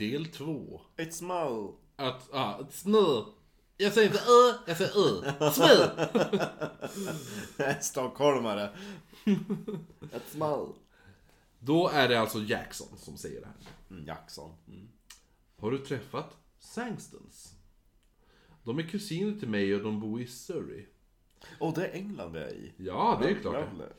del två. It's small. Att, ja, snö. Jag säger inte ö, jag säger ö. Snö! Stockholmare. It's small. Då är det alltså Jackson som säger det här. Mm, Jackson. Mm. Har du träffat Sangstons? De är kusiner till mig och de bor i Surrey. Och det är England vi är i. Ja, det är klart det.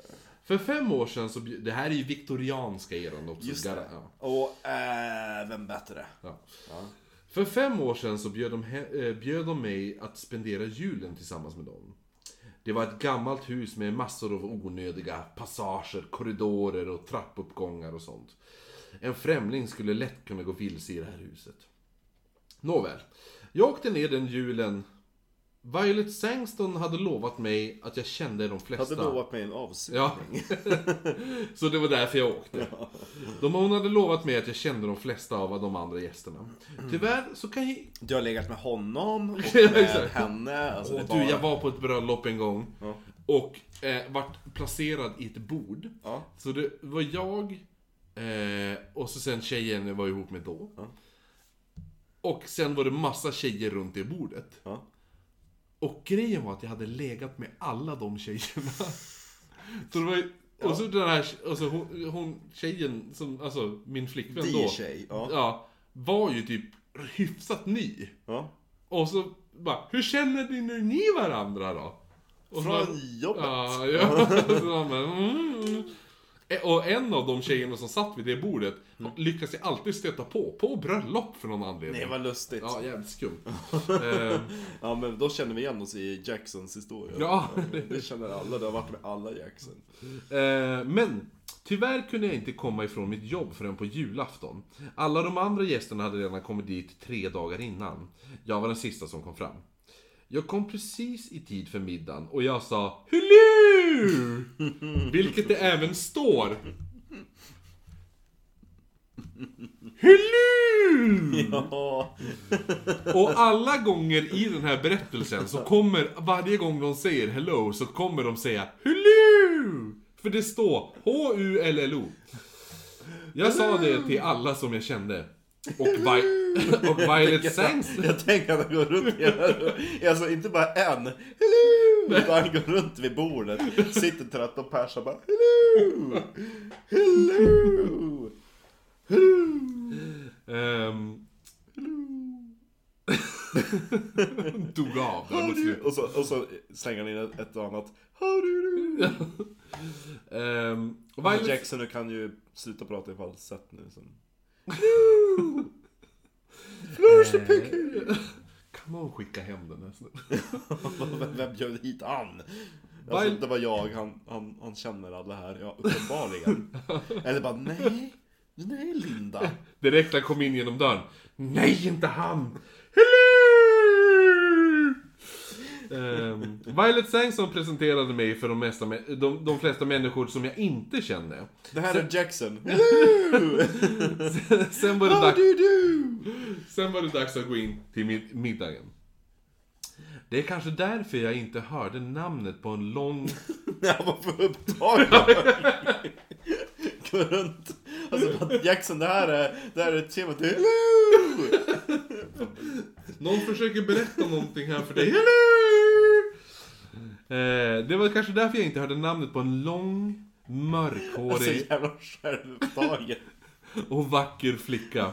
För fem år sedan så, det här är ju viktorianska eran också. Just det. Ja, Och även bättre. ja. Ja. För fem år sedan så bjöd de, he- eh, bjöd de mig att spendera julen tillsammans med dem. Det var ett gammalt hus med massor av onödiga passager, korridorer och trappuppgångar och sånt. En främling skulle lätt kunna gå vilse i det här huset. Nåväl, jag åkte ner den julen. Violet Sangston hade lovat mig att jag kände de flesta. Hade lovat mig en avsugning. Ja. Så det var därför jag åkte. De, hon hade lovat mig att jag kände de flesta av de andra gästerna. Tyvärr så kan jag... Du har legat med honom och Ja, med henne. Alltså, det är du, jag bara... var på ett bröllop en gång. Ja. Och eh, vart placerad i ett bord. Ja. Så det var jag eh, och så sen tjejen jag var ihop med då. Ja. Och sen var det massa tjejer runt det bordet. Och grejen var att jag hade legat med alla de tjejerna. Så det var ju, och så den här, alltså hon, hon tjejen som, alltså min flickvän då. DJ. Ja. Ja, var ju typ hyfsat ny. ja. Och så bara, hur känner ni nu ni varandra då? Och så Från bara, jobbet. Ja, ja. Så man bara, mm. Eh, Och en av de tjejerna som satt vid det bordet lyckas jag alltid stöta på, på bröllop för någon anledning. Nej, vad lustigt. Ja, jävligt skumt. Ehm, Ja, men då känner vi igen oss i Jacksons historia. Ja. Det känner alla, du har varit med alla Jackson. Eh, men tyvärr kunde jag inte komma ifrån mitt jobb förrän på julafton. Alla de andra gästerna hade redan kommit dit tre dagar innan. Jag var den sista som kom fram. Jag kom precis i tid för middagen och jag sa Vilket det även står. HULU! Ja. Och alla gånger i den här berättelsen så kommer, varje gång de säger hello så kommer de säga HULU! För det står H-U-L-L-O. Jag sa det till alla som jag kände. Och, Vi- och Violet Sangs... Jag tänker att han går runt hela, alltså inte bara en, hello! Utan han går runt vid bordet, sitter 13 pers och bara hello! Hello! ehm, Dog av där mot slutet. Och så, och så slänger han in ett, och annat How do? Ehm, och Violet... Jackson du kan ju sluta prata i falsett nu. Som... Flourish the pig Kan någon skicka hem den här snubben? Vem- bjöd hit han? Alltså, det var jag, han, han, han känner alla här, ja uppenbarligen. Eller bara nej, nej Linda. Direkt när jag kom in genom dörren. Nej, inte han! Hello! Ehm, Violet Sangsson presenterade mig för de, mesta, de, de flesta människor som jag inte kände. Det här är Jackson. Hello! Sen var det, dags, sen var det dags att gå in till mid- middagen. Det är kanske därför jag inte hörde namnet på en lång... Jag var för upptagen. Gå runt. Alltså Jackson det här är, det här är temat. Hello! Någon försöker berätta någonting här för dig. Hello! Eh, det var kanske därför jag inte hörde namnet på en lång, Så mörkhårig jävla självupptagen. och vacker flicka.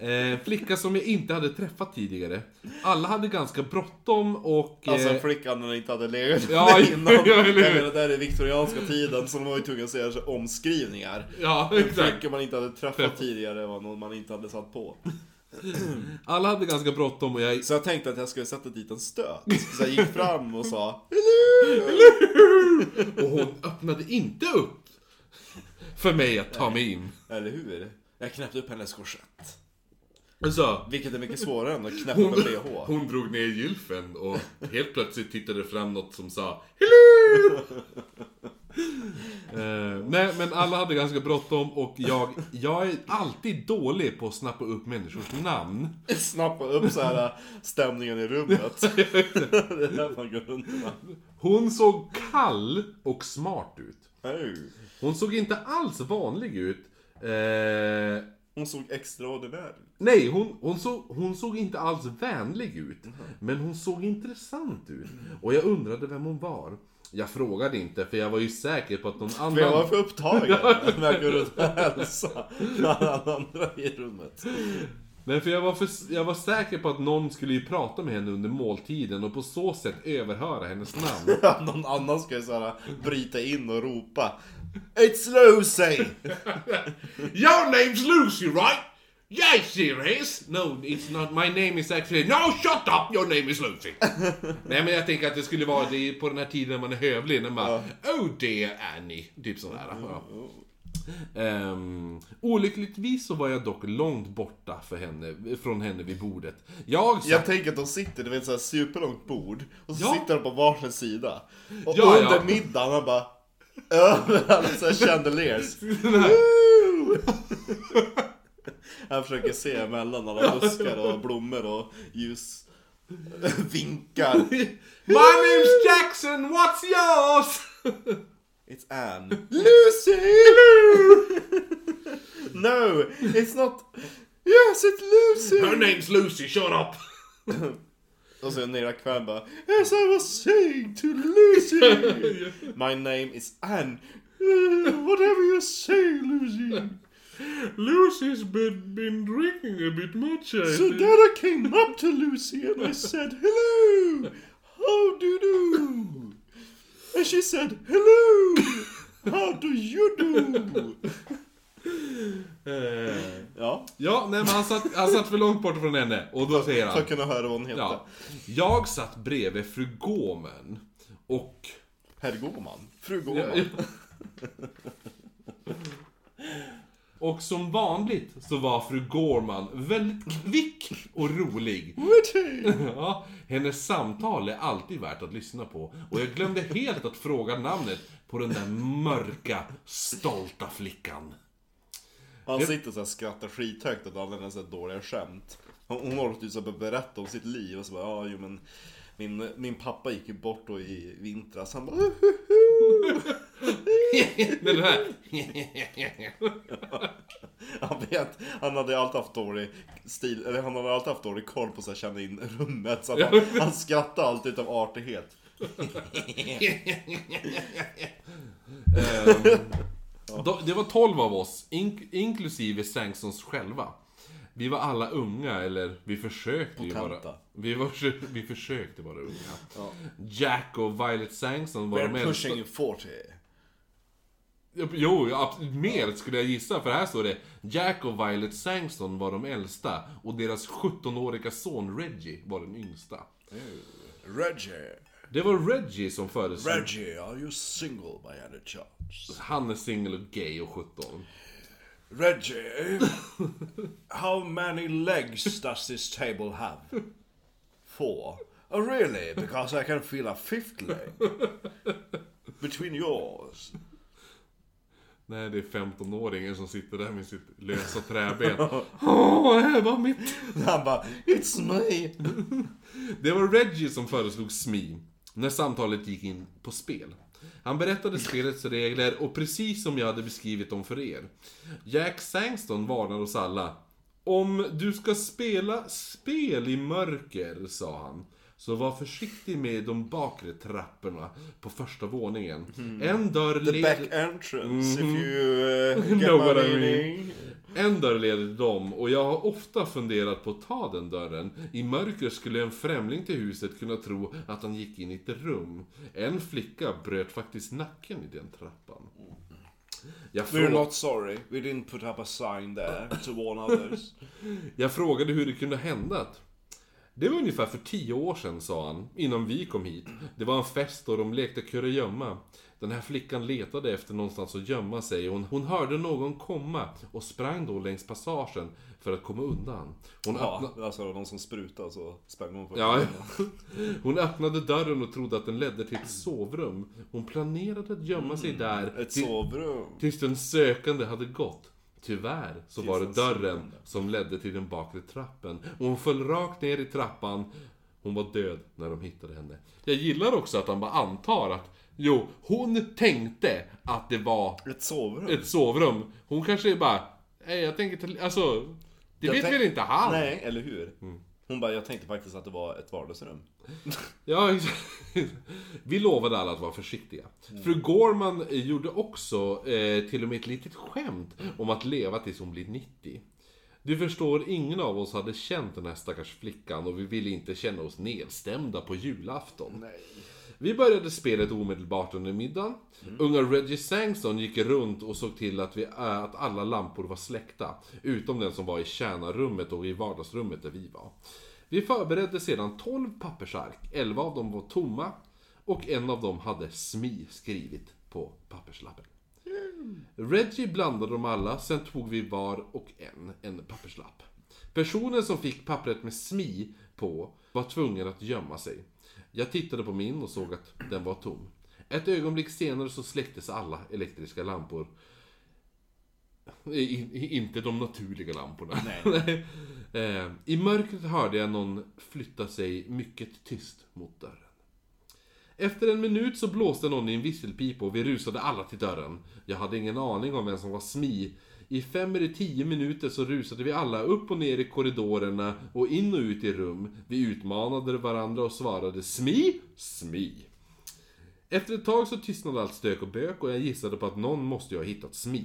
Eh, flicka som jag inte hade träffat tidigare. Alla hade ganska bråttom och... Alltså eh, en flicka när den inte hade legat Ja, med innan. ja, eller hur? Jag menar, där är viktorianska tiden så de var ju tvungna att säga omskrivningar. ja, En exakt. flicka man inte hade träffat tidigare var någon man inte hade satt på. Alla hade ganska bråttom och jag... Så jag tänkte att jag skulle sätta dit en stöt. Så jag gick fram och sa Och hon öppnade inte upp för mig att ta mig in. Eller hur? Jag knäppte upp hennes korsett. Så, Vilket är mycket svårare än att knäppa hon, med bh. hon drog ner gylfen och helt plötsligt tittade fram något som sa Hello! Eh, nej, men alla hade ganska bråttom och jag, jag är alltid dålig på att snappa upp människors namn. Snappa upp så här äh, stämningen i rummet. det är där man går runt Hon såg kall och smart ut. Hon såg inte alls vanlig ut. Eh, Hon såg extraordinär ut. Nej, hon, hon, såg, hon såg inte alls vänlig ut. Men hon såg intressant ut. Och jag undrade vem hon var. Jag frågade inte, för jag var ju säker på att någon För jag var annan... för upptagen med att gå runt och hälsa alla andra i rummet. Nej, för jag var, för, jag var säker på att någon skulle ju prata med henne under måltiden och på så sätt överhöra hennes namn. Någon annan ju såhär bryta in och ropa It's Lucy! Your name's Lucy, right? It is. No, it's not. My name is actually... No, shut up! Your name is Lucy. Nej, men jag tänker att det skulle vara det på den här tiden när man är hövlig. När man... Oh dear Annie. Typ sådär. Ja. Ehm, olyckligtvis så var jag dock långt borta för henne, från henne vid bordet. Jag satt... Jag tänker att de sitter vid ett såhär superlångt bord och så Ja. sitter de på varsin sida. Och Ja, under ja. middagen han bara Överallt såhär chandeliers. Han försöker se emellan alla buskar och blommor och ljus. Vinkar. My name's Jackson, what's yours? It's Anne. Lucy! no, it's not. Yes, it's Lucy! Her name's Lucy, shut up! Och sen nere kvällen bara As I was saying to Lucy My name is Anne Uh, Whatever you say Lucy Lucy's been, been drinking a bit much, I So then I came up to Lucy and I said Hello How do you do? And she said Hello How do you do? Ja, Ja, nej men han satt, han satt för långt bort från henne. Och då säger för han... att kunna höra vad hon heter. Ja. Jag satt bredvid fru Gåmen. Och... Herr Gåman? Fru Gåman Och som vanligt så var fru Gårman väldigt kvick och rolig. Ja, hennes samtal är alltid värt att lyssna på. Och jag glömde helt att fråga namnet på den där mörka, stolta flickan. Han sitter så här och skrattar skithögt åt alla hennes dåliga skämt. Hon, håller typ så här berätta om sitt liv och så bara, ja jo men min, min pappa gick ju bort då i vintras. Han bara, Den här... han vet, han hade alltid haft dålig stil, eller han hade alltid haft dålig koll på så här, känna in rummet. Så att han, han skrattar alltid utav artighet. Då- Det var 12 av oss, ink- inklusive Sangsons själva. Vi var alla unga, eller vi försökte ju vara... Vi, var, vi försökte vara unga. Jack och Violet Sangson var de We're äldsta. pushing 40. Jo, mer skulle jag gissa, för här står det Jack och Violet Sangston var de äldsta och deras 17-åriga son Reggie var den yngsta. Reggie, Det var Reggie som föreslog... Reggie, are you single by any chance? Han är singel och gay och 17. Reggie, how many legs does this table have? Four. Oh really? Because I can feel a fifth leg. Between yours. Nej, det är 15-åringen som sitter där med sitt lösa träben. Åh, det här var mitt! Han bara, it's me! Det var Reggie som föreslog SMI, när samtalet gick in på spel. Han berättade spelets regler och precis som jag hade beskrivit dem för er. Jack Sangston varnar oss alla. Om du ska spela spel i mörker, sa han, så var försiktig med de bakre trapporna på första våningen. En dörr The leder... back entrance, if you uh, get my what I mean. En dörr leder till dem och jag har ofta funderat på att ta den dörren. I mörker skulle en främling till huset kunna tro att han gick in i ett rum. En flicka bröt faktiskt nacken i den trappan. Jag, We're frå- not sorry, we didn't put up a sign there to warn others. jag frågade hur det kunde hända. Det var ungefär för tio år sedan, sa han, innan vi kom hit. Det var en fest och de lekte kurragömma. Den här flickan letade efter någonstans att gömma sig och hon, hon hörde någon komma och sprang då längs passagen för att komma undan. Hon. Ja, alltså de som sprutar så sprang hon på Ja, hon öppnade dörren och trodde att den ledde till ett sovrum. Hon planerade att gömma sig där Ett till- sovrum. tills den sökande hade gått. Tyvärr så var det dörren som ledde till den bakre trappen. Och hon föll rakt ner i trappan. Hon var död när de hittade henne. Jag gillar också att han bara antar att Jo, hon tänkte att det var Ett sovrum? ett sovrum. Hon kanske bara Nej, jag tänker till, alltså... Det Jag vet tänk- väl inte han? Nej, eller hur? Hon bara, jag tänkte faktiskt att det var ett vardagsrum. Ja. Vi lovade alla att vara försiktiga. Fru Gorman gjorde också eh, till och med ett litet skämt om att leva tills hon blir 90. Du förstår, ingen av oss hade känt den här stackars flickan och vi ville inte känna oss nedstämda på julafton. Nej. Vi började spelet omedelbart under middagen. Unga Reggie Sangston gick runt och såg till att, vi, äh, att alla lampor var släckta. Utom den som var i tjänarrummet och i vardagsrummet där vi var. Vi förberedde sedan 12 pappersark. 11 av dem var tomma. Och en av dem hade SMI skrivit på papperslappen. Reggie blandade dem alla, sen tog vi var och en en papperslapp. Personen som fick pappret med SMI på var tvungen att gömma sig. Jag tittade på min och såg att den var tom. Ett ögonblick senare så släcktes alla elektriska lampor. I, i, inte de naturliga lamporna. Nej. Eh, I mörkret hörde jag någon flytta sig mycket tyst mot dörren. Efter en minut så blåste någon i en visselpipa och vi rusade alla till dörren. Jag hade ingen aning om vem som var SMI. I fem eller tio minuter så rusade vi alla upp och ner i korridorerna och in och ut i rum. Vi utmanade varandra och svarade SMI, SMI. Efter ett tag så tystnade allt stök och bök och jag gissade på att någon måste ju ha hittat SMI.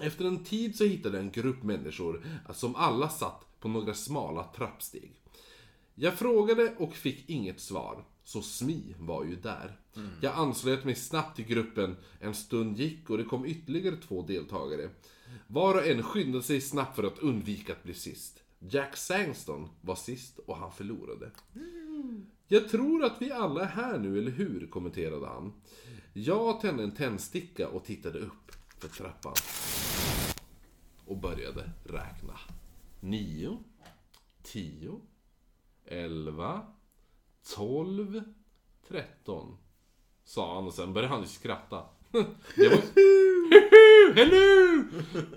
Efter en tid så hittade jag en grupp människor som alla satt på några smala trappsteg. Jag frågade och fick inget svar, så SMI var ju där. Jag anslöt mig snabbt till gruppen, en stund gick och det kom ytterligare två deltagare. Var och en skyndade sig snabbt för att undvika att bli sist. Jack Sangston var sist och han förlorade. Jag tror att vi alla är här nu, eller hur? kommenterade han. Jag tände en tändsticka och tittade upp för trappan. Och började räkna. Nio, tio, elva, tolv, tretton. Sa han och sen började han ju skratta. Det var... Hello!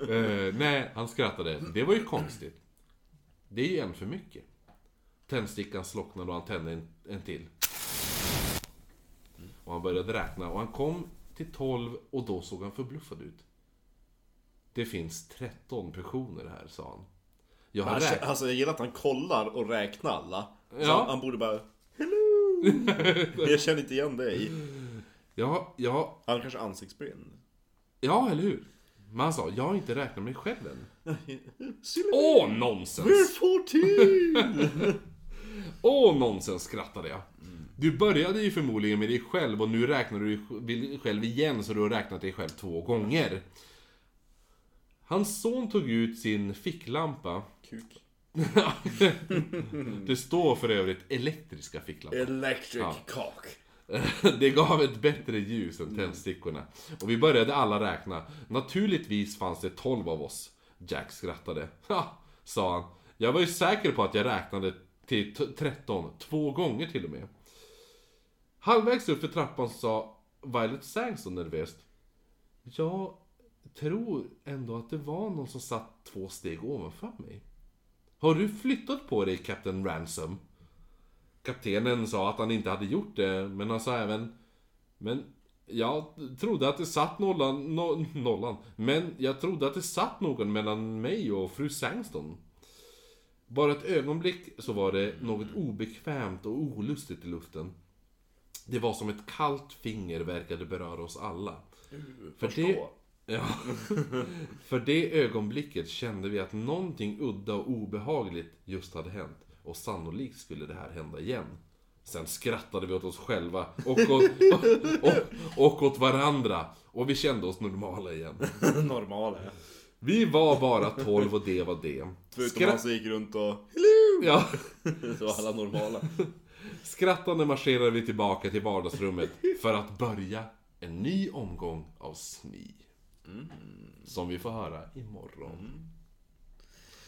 Eh, nej, han skrattade. Det var ju konstigt. Det är ju en för mycket. Tändstickan slocknade och han tände en, en till. Och han började räkna och han kom till 12 och då såg han förbluffad ut. Det finns 13 personer här, sa han. Jag har Han, räknat... alltså jag gillar att han kollar och räknar alla. Så Ja. han, han borde bara Hello! jag känner inte igen dig. Ja, ja, Han kanske är ansiktsblind. Ja, eller hur? Men han sa, jag har inte räknat mig själv än. Åh, nonsens! We're 14! Åh, nonsens, skrattade jag. Du började ju förmodligen med dig själv och nu räknar du dig själv igen så du har räknat dig själv två gånger. Hans son tog ut sin ficklampa. Kuk. Det står för övrigt elektriska ficklampa. Electric Ja. cock. Det gav ett bättre ljus än tändstickorna. Och vi började alla räkna. Naturligtvis fanns det 12 av oss. Jack skrattade. Ha, sa han. Jag var ju säker på att jag räknade till 13, två gånger till och med. Halvvägs upp för trappan sa Violet Sangston nervöst. Jag tror ändå att det var någon som satt två steg ovanför mig. Har du flyttat på dig, Captain Ransom? Kaptenen sa att han inte hade gjort det, men han sa även Men jag trodde att det satt nollan, no, nollan Men jag trodde att det satt någon mellan mig och fru Sangston Bara ett ögonblick så var det något obekvämt och olustigt i luften Det var som ett kallt finger verkade beröra oss alla För Förstå. det, ja, för det ögonblicket kände vi att någonting udda och obehagligt just hade hänt. Och sannolikt skulle det här hända igen. Sen skrattade vi åt oss själva och åt, och, och, och åt varandra. Och vi kände oss normala igen. Normala. Vi var bara 12 och det var det. Förutom Skra- han som gick runt och Hello! ja, Så var alla normala. skrattande marscherade vi tillbaka till vardagsrummet för att börja en ny omgång av SMI. Som vi får höra imorgon.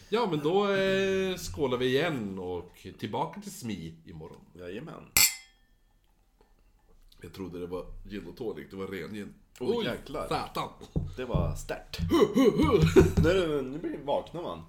Ja, men då eh, skålar vi igen och tillbaka till SMI imorgon. Jajamän. Jag trodde det var gin och tonic, det var ren gin. Oj, jäklar. Satan! Det var stört. nu, nu blir- vaknar man.